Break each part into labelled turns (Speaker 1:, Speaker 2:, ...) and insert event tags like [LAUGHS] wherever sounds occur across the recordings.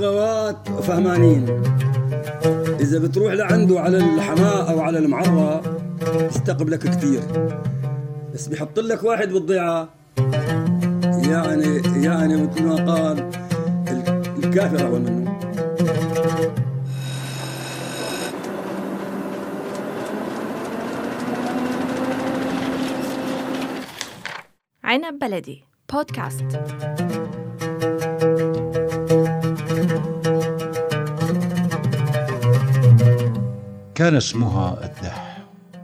Speaker 1: اللغوات فهمانين؟ إذا بتروح لعنده على الحماء أو على المعرة يستقبلك كتير. بس بيحط لك واحد بالضيعة. يعني يعني مثل ما قال الكافر أول منه.
Speaker 2: عنب بلدي بودكاست
Speaker 3: كان اسمها التح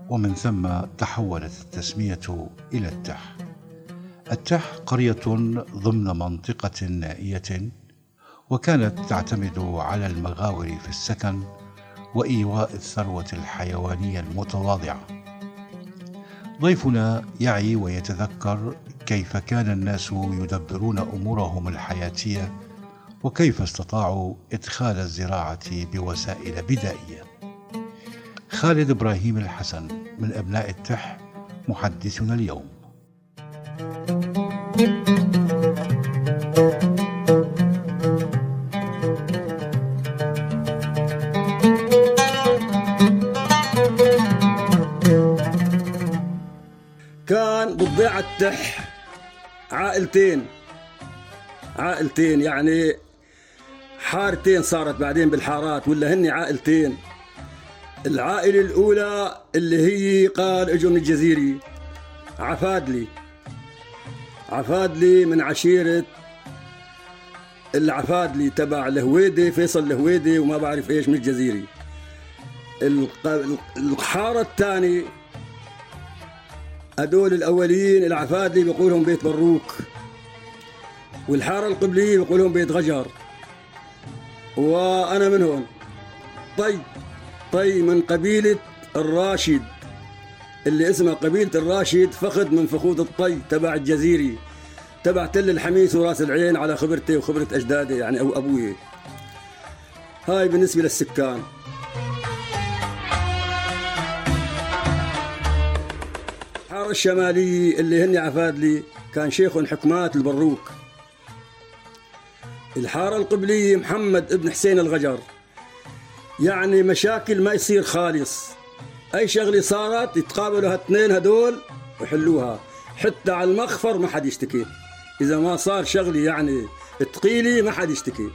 Speaker 3: ومن ثم تحولت التسمية إلى التح التح قرية ضمن منطقة نائية وكانت تعتمد على المغاور في السكن وإيواء الثروة الحيوانية المتواضعة. ضيفنا يعي ويتذكر كيف كان الناس يدبرون أمورهم الحياتية وكيف استطاعوا إدخال الزراعة بوسائل بدائية. خالد إبراهيم الحسن من أبناء التح محدثنا اليوم.
Speaker 1: كان بالضيعة التح عائلتين. عائلتين يعني حارتين صارت بعدين بالحارات ولا هن عائلتين. العائلة الأولى اللي هي قال اجوا من الجزيري. عفادلي. عفادلي من عشيرة العفادلي تبع الهويدي فيصل الهويدي وما بعرف إيش من الجزيري. الحارة الثانية هدول الأولين العفادلي بيقولهم بيت بروك والحارة القبلية بيقولهم بيت غجر وأنا من هون. طي طي من قبيلة الراشد. اللي اسمها قبيلة الراشد فخذ من فخوذ الطي تبع الجزيري تبع تل الحميس وراس العين على خبرتي وخبرة أجدادي يعني أو أبوي. هاي بالنسبة للسكان. الحارة الشمالية اللي هن عفادلي كان شيخ حكمات البروك. الحارة القبلية محمد ابن حسين الغجر. يعني مشاكل ما يصير خالص. أي شغلة صارت يتقابلوا هالاثنين هدول ويحلوها. حتى على المخفر ما حد يشتكي. إذا ما صار شغلة يعني ثقيلة ما حد يشتكي.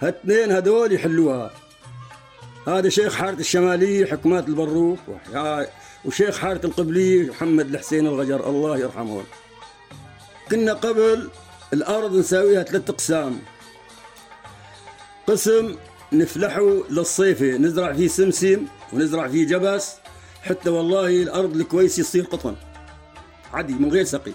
Speaker 1: هالاثنين هدول يحلوها. هذا شيخ حارة الشمالية حكمات البروك وشيخ حارة القبلية محمد الحسين الغجر الله يرحمه. كنا قبل الأرض نساويها ثلاث أقسام. قسم نفلحه للصيفة نزرع فيه سمسم ونزرع فيه جبس حتى والله الأرض الكويس يصير قطن. عادي من غير سقي.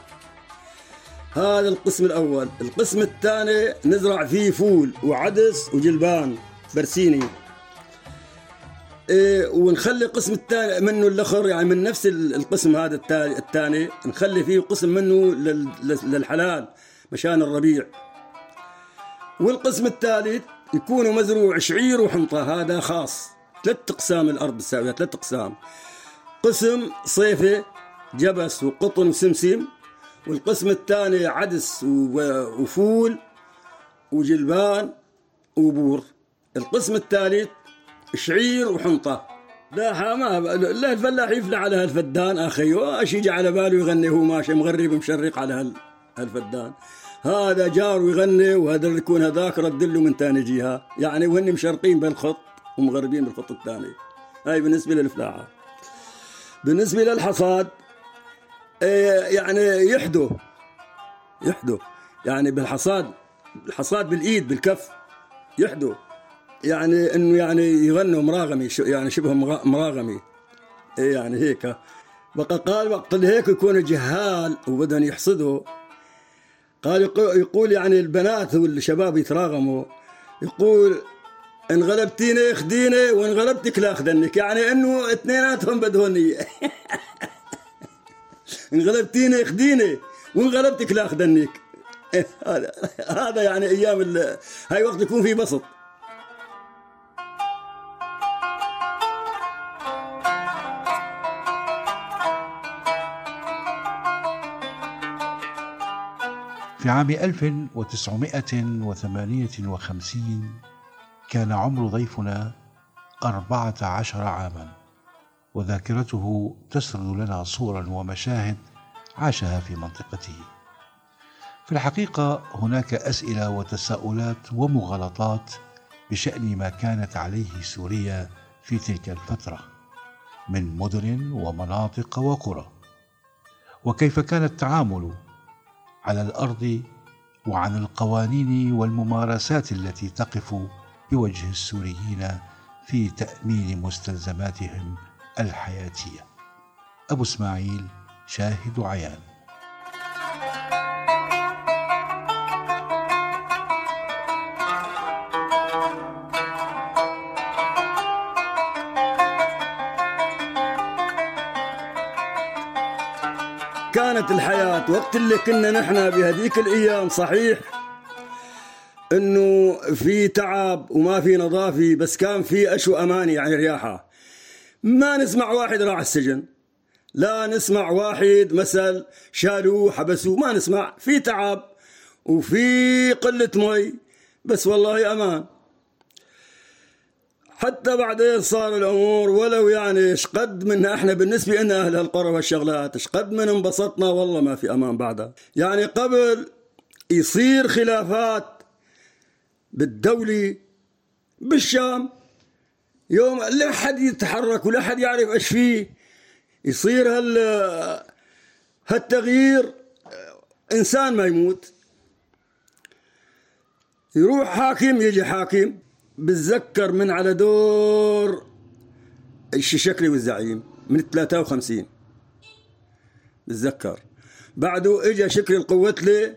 Speaker 1: هذا القسم الأول. القسم الثاني نزرع فيه فول وعدس وجلبان برسيني. إيه ونخلي القسم الثاني منه الأخر يعني من نفس القسم هذا الثاني نخلي فيه قسم منه للحلال مشان الربيع. والقسم الثالث يكون مزروع شعير وحنطة. هذا خاص. ثلاث أقسام الأرض تساويها ثلاث أقسام. قسم صيفي جبس وقطن وسمسم والقسم الثاني عدس وفول وجلبان وبور. القسم الثالث شعير وحنطة. لا ما لا الفلاح يفلح على هالفدان أخي. واش يجي على باله يغني هو ماشي مغرب مشرق على هالفدان. هذا جار ويغني وهذا يكون هذاك رد له من ثاني جهة. يعني وهن مشرقين بالخط ومغربين بالخط الثاني. هاي بالنسبة للفلاحة. بالنسبة للحصاد إيه، يعني يحدو. يحدو. يعني بالحصاد الحصاد بالإيد بالكف يحدو. يعني إنه يعني يغنوا مراغمي يعني شبه مراغمي. إيه يعني هيك. بقى قال وقت اللي هيك يكونوا جهال وبدهم يحصدوا. قال يقول يعني البنات والشباب يتراغموا يقول ان غلبتيني خديني وان غلبتك لا يعني انه اثنيناتهم بدهن. [LAUGHS] ان غلبتيني خديني وان غلبتك لا هذا [LAUGHS] هذا يعني أيام هاي وقت يكون في بسط.
Speaker 3: في عام 1958 كان عمر ضيفنا أربعة عشر عاما وذاكرته تسرد لنا صورا ومشاهد عاشها في منطقته. في الحقيقة هناك أسئلة وتساؤلات ومغالطات بشأن ما كانت عليه سوريا في تلك الفترة من مدن ومناطق وقرى. وكيف كان التعامل على الأرض وعن القوانين والممارسات التي تقف بوجه السوريين في تأمين مستلزماتهم الحياتية. أبو إسماعيل شاهد عيان.
Speaker 1: كانت الحياة وقت اللي كنا نحن بهذيك الأيام صحيح؟ إنه في تعب وما في نظافه بس كان في أشو اماني يعني رياحة. ما نسمع واحد راح السجن. لا نسمع واحد مثل شالوه حبسوه ما نسمع. في تعب وفي قلة مي بس والله أمان. حتى بعدين صار الأمور ولو يعني إيش قد من إحنا بالنسبة لنا أهل القرى والشغلات إيش قد من انبسطنا؟ والله ما في أمان بعدها. يعني قبل يصير خلافات بالدولة بالشام يوم لا حد يتحرك ولا حد يعرف إيش فيه يصير هال هالتغيير إنسان ما يموت. يروح حاكم يجي حاكم. بتذكر من على دور الشكلي والزعيم من 53 بتذكر. بعده اجى شكري القوتلي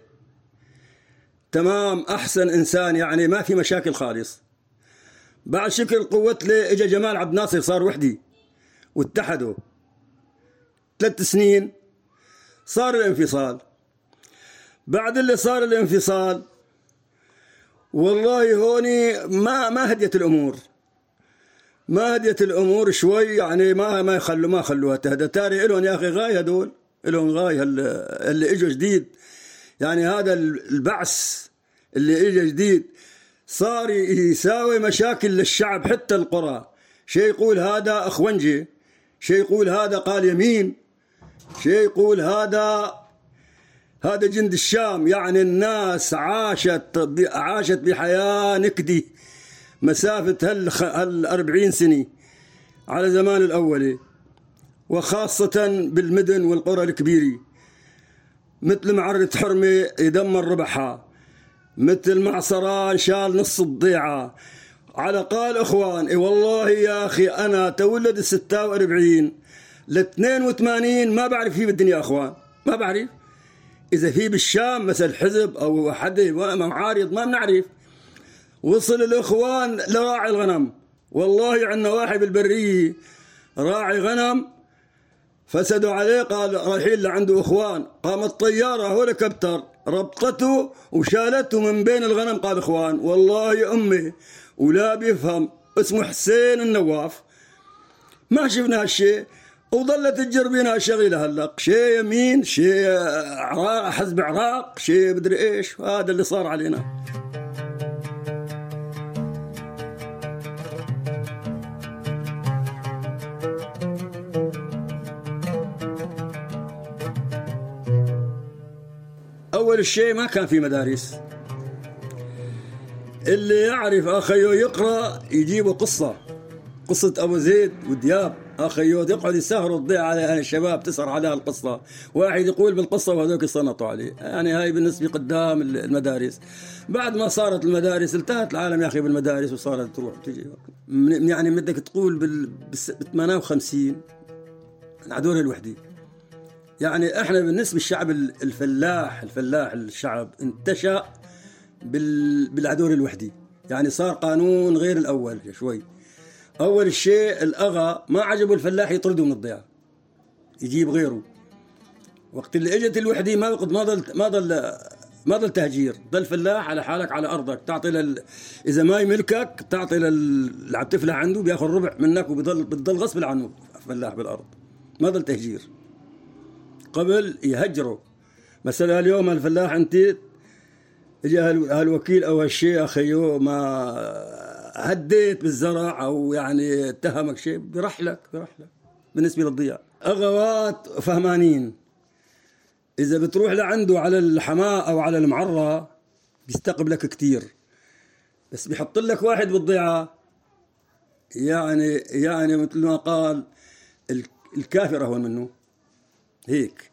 Speaker 1: تمام أحسن إنسان يعني ما في مشاكل خالص. بعد شكل القوتلي اجى جمال عبد الناصر صار وحدي واتحدوا. ثلاث سنين صار الانفصال. بعد اللي صار الانفصال والله هوني ما ما هديت الأمور. ما هديت الأمور شوي يعني ما ما يخلوا ما خلوها تهدى. تاري لهم يا أخي غاية هدول لهم غاية اللي إجوا جديد. يعني هذا البعث اللي اجى جديد صار يساوي مشاكل للشعب حتى القرى. شيء يقول هذا اخونجي شيء يقول هذا قال يمين شيء يقول هذا هذا جند الشام يعني الناس عاشت عاشت بحياة نكدي. مسافة هال هال 40 سنة على زمان الأولي وخاصة بالمدن والقرى الكبيرة. مثل معرة حرمة يدمر ربحها. مثل معصران شال نص الضيعة. على قال إخوان إي والله يا أخي أنا تولد ال 46 ل 82 ما بعرف في بالدنيا إخوان. ما بعرف. إذا في بالشام مثل حزب أو حد معارض ما بنعرف. وصل الإخوان لراعي الغنم. والله عندنا واحد بالبرية راعي غنم. فسدوا عليه قال رايحين لعنده إخوان. قامت طياره هليكوبتر ربطته وشالته من بين الغنم. قال إخوان والله أمي ولا بيفهم. اسمه حسين النواف. ما شفنا هالشيء. وظلت تجربينها شغيلة هلق. شيء يمين شيء عراق حزب عراق شيء مدري إيش. هذا اللي صار علينا. أول شيء ما كان في مدارس. اللي يعرف أخيو يقرأ يجيبوا قصة. قصة أبو زيد ودياب أخيو يقعد يسهروا تضيع على الشباب تسهر عليها القصة. واحد يقول بالقصة وهذوك يصنطوا عليه. يعني هاي بالنسبة قدام المدارس. بعد ما صارت المدارس التهت العالم يا أخي بالمدارس وصارت تروح تجي. يعني بدك تقول بال 58 عدول الوحدي يعني إحنا بالنسبة للشعب الفلاح الفلاح الشعب انتشأ بالعدول الوحدي يعني صار قانون غير الأول شوي. أول شيء الأغا ما عجبه الفلاح يطرده من الضيعه يجيب غيره. وقت اللي إجت الوحدي ما ما ضل ما ضل ما ضل تهجير. ضل فلاح على حالك على أرضك تعطي لل... إذا ما يملكك تعطي لل... اللي عم تفلح عنده بيأخذ ربع منك وبضل بتضل غصب عنه فلاح بالأرض. ما ضل تهجير. قبل يهجروا. مثلا اليوم الفلاح أنت اجى هال- هالوكيل أو هالشيخ أيوه ما هديت بالزرع أو يعني اتهمك شيء برحلك برحلك بالنسبة للضياع. اغوات فهمانين. إذا بتروح لعنده على الحماة أو على المعرة بيستقبلك كتير. بس بيحط لك واحد بالضيعه يعني يعني مثل ما قال ال- الكافر اهون منه. هيك.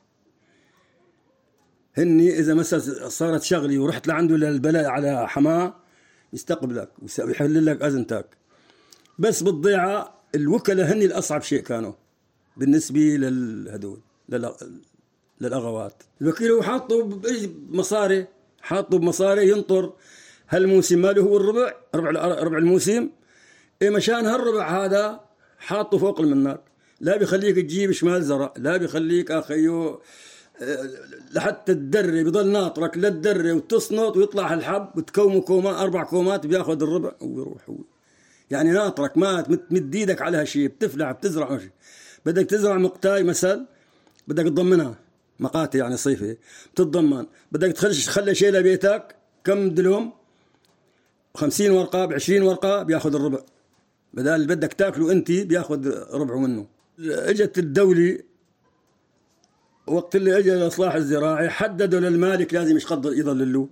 Speaker 1: هني إذا مثلا صارت شغلي ورحت لعنده للبلاء على حماة يستقبلك ويس- ويحل لك أزمتك. بس بالضيعة الوكلاء هني الأصعب شيء كانوا بالنسبة للهدول للأ- للأغوات. الوكيل هو حاطه بمصاري حاطه بمصاري ينطر. هالموسم ماله هو الربع ربع ربع الموسم. إيه مشان هالربع هذا حاطه فوق المنار لا بيخليك تجيب شمال زرع لا بيخليك أخيو آه، لحتى تدري بضل ناطرك لا تدري وتصنط ويطلع الحب وتكومه كومات أربع كومات بياخذ الربع ويروح. هو يعني ناطرك ما تمد إيدك على هالشيء بتفلع بتزرع ماشي بدك تزرع مقتاي مثل بدك تضمنها. مقاتي يعني صيفي. بتتضمن. بدك تخلش تخلي شيء لبيتك كم دلهم؟ 50 ورقة ب 20 ورقة بياخذ الربع. بدل اللي بدك تاكله أنت بياخذ ربعه منه. إجت الدولة وقت اللي اجى الاصلاح الزراعي حددوا للمالك لازم يشقد يضل له.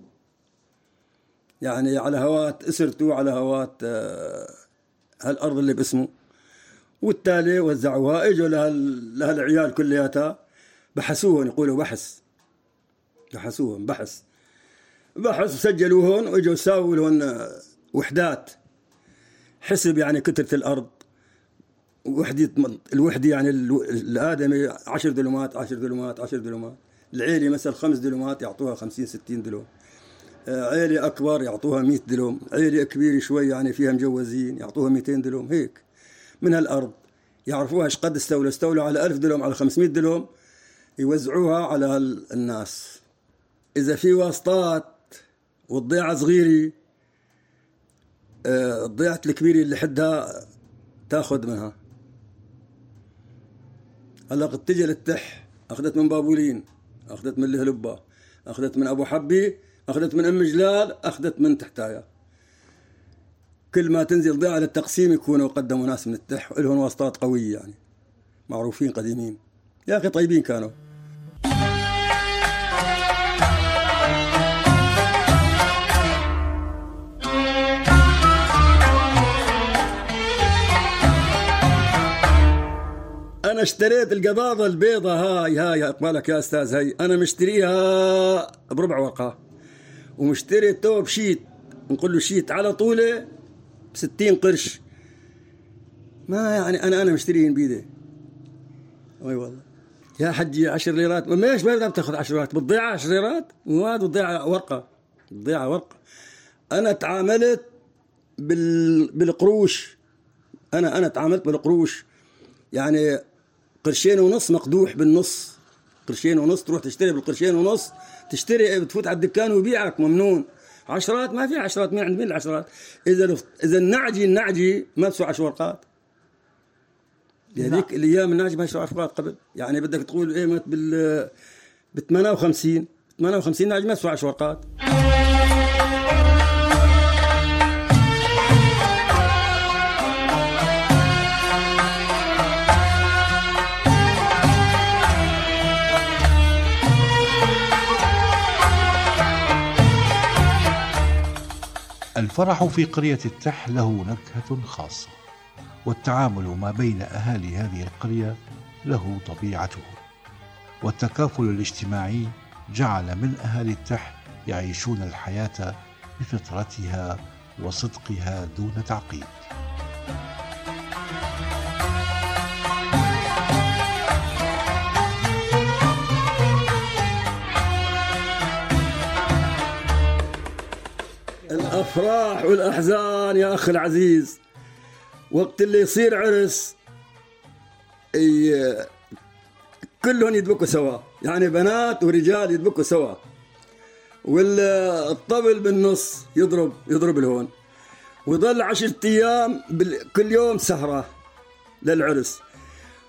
Speaker 1: يعني على هوات اسرته على هوات آه، هالأرض اللي باسمه. والتالي وزعوها اجوا لهال- لهالعيال كلياتها بحثوهم يقولوا بحث. بحثوهم بحث. بحث وسجلوا هون واجوا ساووا لهم آه، وحدات. حسب يعني كترة الأرض. وحدة الوحدة يعني الآدمي 10 دلومات 10 دلومات 10 دلومات العيلة مثلا خمس دلومات يعطوها 50 60 دلوم عيلة أكبر يعطوها 100 دلوم عيلة كبيرة شوي يعني فيها مجوزين يعطوها 200 دلوم هيك. من هالأرض. يعرفوها إيش قد استولوا. استولوا على 1000 دلوم على 500 دلوم يوزعوها على الناس إذا في واسطات والضيعة صغيرة آه، الضيعة الكبيرة اللي حدها تاخذ منها. هلا قد تجي للتح أخذت من بابولين أخذت من الهلبة أخذت من أبو حبي أخذت من أم جلال أخذت من تحتايا. كل ما تنزل ضيعة للتقسيم يكونوا قدموا ناس من التح لهم واسطات قوية يعني معروفين قديمين. يا أخي طيبين كانوا. أنا اشتريت القباضة البيضة هاي هاي اقبالك يا أستاذ هاي. أنا مشتريها بربع ورقة. ومشتري توب شيت نقول له شيت على طولة ب 60 قرش. ما يعني أنا أنا مشتريهن بيدي. أي والله. يا حجي 10 ليرات. ليش ما بتاخذ 10 ليرات. بتضيع 10 ليرات؟ وهذا بتضيع ورقة. بتضيع ورقة. أنا تعاملت بال... بالقروش. أنا أنا تعاملت بالقروش. يعني قرشين ونص مقدوح بالنص. قرشين ونص تروح تشتري بالقرشين ونص تشتري بتفوت على الدكان ويبيعك ممنون. عشرات ما في عشرات مين عند مين العشرات؟ إذا إذا النعجي النعجي ما بسوى 10 ورقات. هذيك الأيام النعجي ما يسوى 10 ورقات قبل. يعني بدك تقول إيه مت بال ب 58 58 نعجي ما بسوى 10 ورقات.
Speaker 3: الفرح في قرية التح له نكهة خاصة والتعامل ما بين أهالي هذه القرية له طبيعته. والتكافل الاجتماعي جعل من أهالي التح يعيشون الحياة بفطرتها وصدقها دون تعقيد.
Speaker 1: الأفراح والأحزان يا أخي العزيز. وقت اللي يصير عرس كلهم يدبكوا سوا. يعني بنات ورجال يدبكوا سوا. والطبل بالنص يضرب يضرب الهون ويضل عشرة أيام كل يوم سهرة للعرس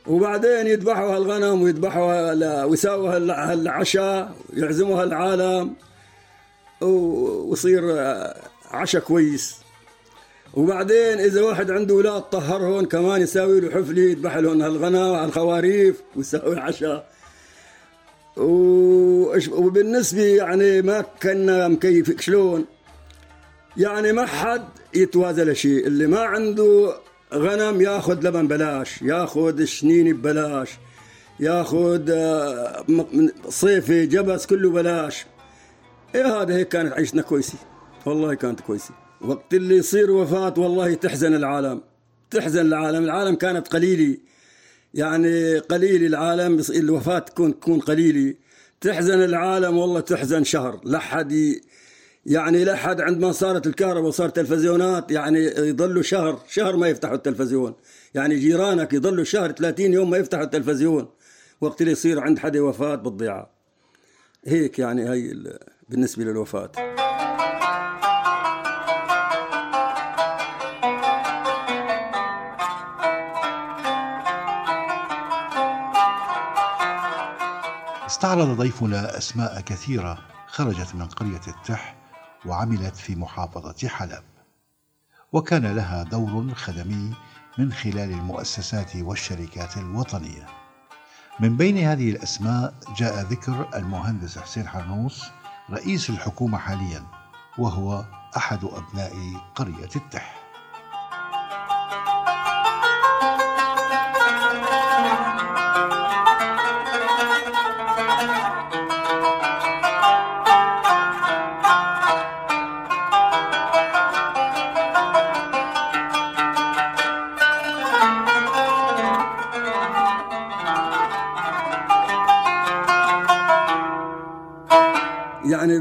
Speaker 1: وبعدين يذبحوا هالغنم ويذبحوا ويساووا هال- هالعشاء يعزموا هالعالم ويصير عشاء كويس. وبعدين إذا واحد عنده أولاد طهرهم كمان يساوي له حفله يذبح لهم هالغنم الخواريف ويساوي عشاء وبالنسبة يعني ما كنا مكيف شلون؟ يعني ما حد يتوازى شيء اللي ما عنده غنم ياخذ لبن بلاش ياخذ شنين ببلاش ياخذ آه، صيفي جبس كله بلاش. إيه هذا هيك كانت عيشنا كويسة. والله كانت كويسة. وقت اللي يصير وفاة والله تحزن العالم. تحزن العالم. العالم كانت قليلة. يعني قليل العالم الوفاة تكون تكون قليلة. تحزن العالم والله تحزن شهر. لحد يعني لحد عندما صارت الكهرباء وصار تلفزيونات يعني يضلوا شهر شهر ما يفتحوا التلفزيون. يعني جيرانك يضلوا شهر 30 يوم ما يفتحوا التلفزيون. وقت اللي يصير عند حدا وفاة بالضيعة. هيك يعني هي بالنسبة للوفاة.
Speaker 3: استعرض ضيفنا أسماء كثيرة خرجت من قرية التح وعملت في محافظة حلب. وكان لها دور خدمي من خلال المؤسسات والشركات الوطنية. من بين هذه الأسماء جاء ذكر المهندس حسين حرنوس رئيس الحكومة حاليا وهو أحد أبناء قرية التح.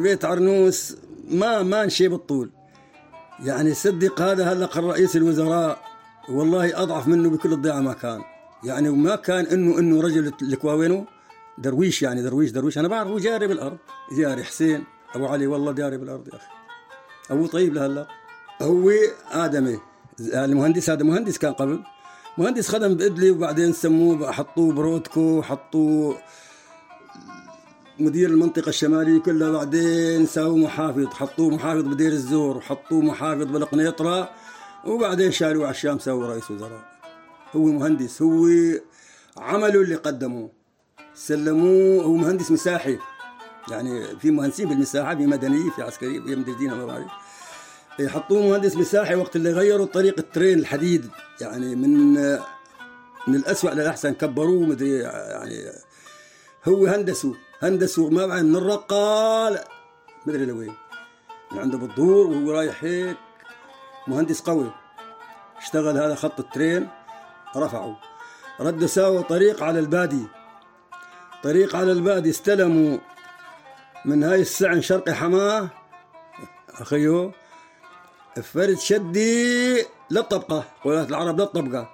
Speaker 1: بيت عرنوس ما ما نشي بالطول يعني صدق هذا هلا رئيس الوزراء والله أضعف منه بكل الضيعه ما كان. يعني وما كان إنه إنه رجل الكواوينو درويش يعني درويش درويش. أنا بعرفه جاري بالأرض جاري حسين. أبو علي والله جاري بالأرض يا أخي. ابو طيب لهلا هو آدمي المهندس هذا مهندس كان قبل. مهندس خدم بإدلي وبعدين سموه حطوه برودكو حطوه مدير المنطقة الشمالية كلها بعدين ساووا محافظ حطوه محافظ بدير الزور وحطوه محافظ بالقنيطرة وبعدين شالوه على الشام سووا رئيس وزراء. هو مهندس هو عمله اللي قدموه سلموه هو مهندس مساحي. يعني في مهندسين بالمساحة في مدنية في عسكرية في مدرسين ما بعرف. حطوه مهندس مساحي وقت اللي غيروا طريق الترين الحديد. يعني من من الأسوأ للأحسن كبروه مدري يعني هو هندسه. هندسة ما بعد من الرقة مدري لوين من عنده بالدور وهو رايح هيك. مهندس قوي. اشتغل هذا خط الترين. رفعوا ردوا ساووا طريق على البادي. طريق على البادي استلموا من هاي السعن شرقي حماة. أخيو. فرد شدي للطبقة. قولات العرب للطبقة.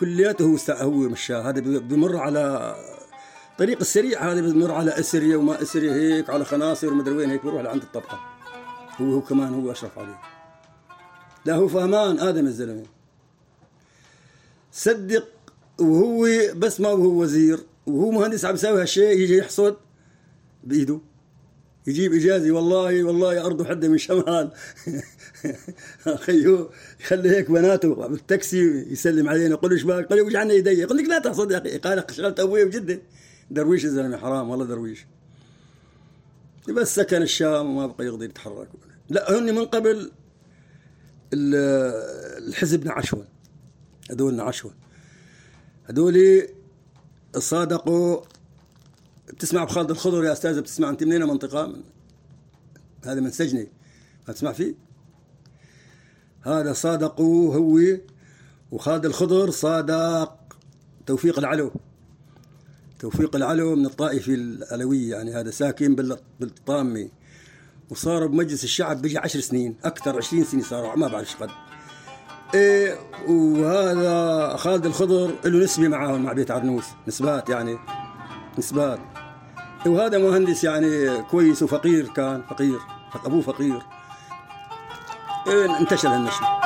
Speaker 1: كلياته هو هو مشاه. هذا بيمر على طريق السريع هذا بيمر على أسرية وما أسرية هيك على خناصر ومدري وين هيك بيروح لعند الطبقة. هو هو كمان هو أشرف عليه. لا هو فهمان آدم الزلمة. صدق وهو بس ما هو وزير وهو مهندس عم يساوي هالشيء يجي يحصد بإيده. يجيب إجازة والله والله ارضه حدة من شمال. [LAUGHS] خيو يخلي هيك بناته بالتاكسي يسلم علينا يقول له إيش بالك؟ قال له وجع عنا يدي. يقول لك لا تحصد يا أخي. قال شغلت أبوي بجدة. درويش الزلمه حرام والله درويش. بس سكن الشام وما بقى يقدر يتحرك. لا هن من قبل الحزب نعشون هذول نعشون هذول صادقوا. بتسمع بخالد الخضر يا أستاذ بتسمع أنت منين؟ منطقة من هذا من سجني. ما تسمع فيه؟ هذا صادقوا هو وخالد الخضر صادق. توفيق العلو. توفيق العلو من الطائفة العلوية يعني هذا ساكن بالطامة وصار بمجلس الشعب بيجي عشر سنين أكثر عشرين سنة صاروا ما بعرف قد. إيه وهذا خالد الخضر له نسبة معاهم مع بيت عرنوس نسبات يعني نسبات. وهذا مهندس يعني كويس وفقير كان فقير أبوه فقير. إيه انتشر هالنشر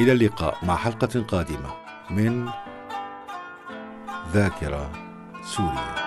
Speaker 3: إلى اللقاء مع حلقة قادمة من ذاكرة سوريا.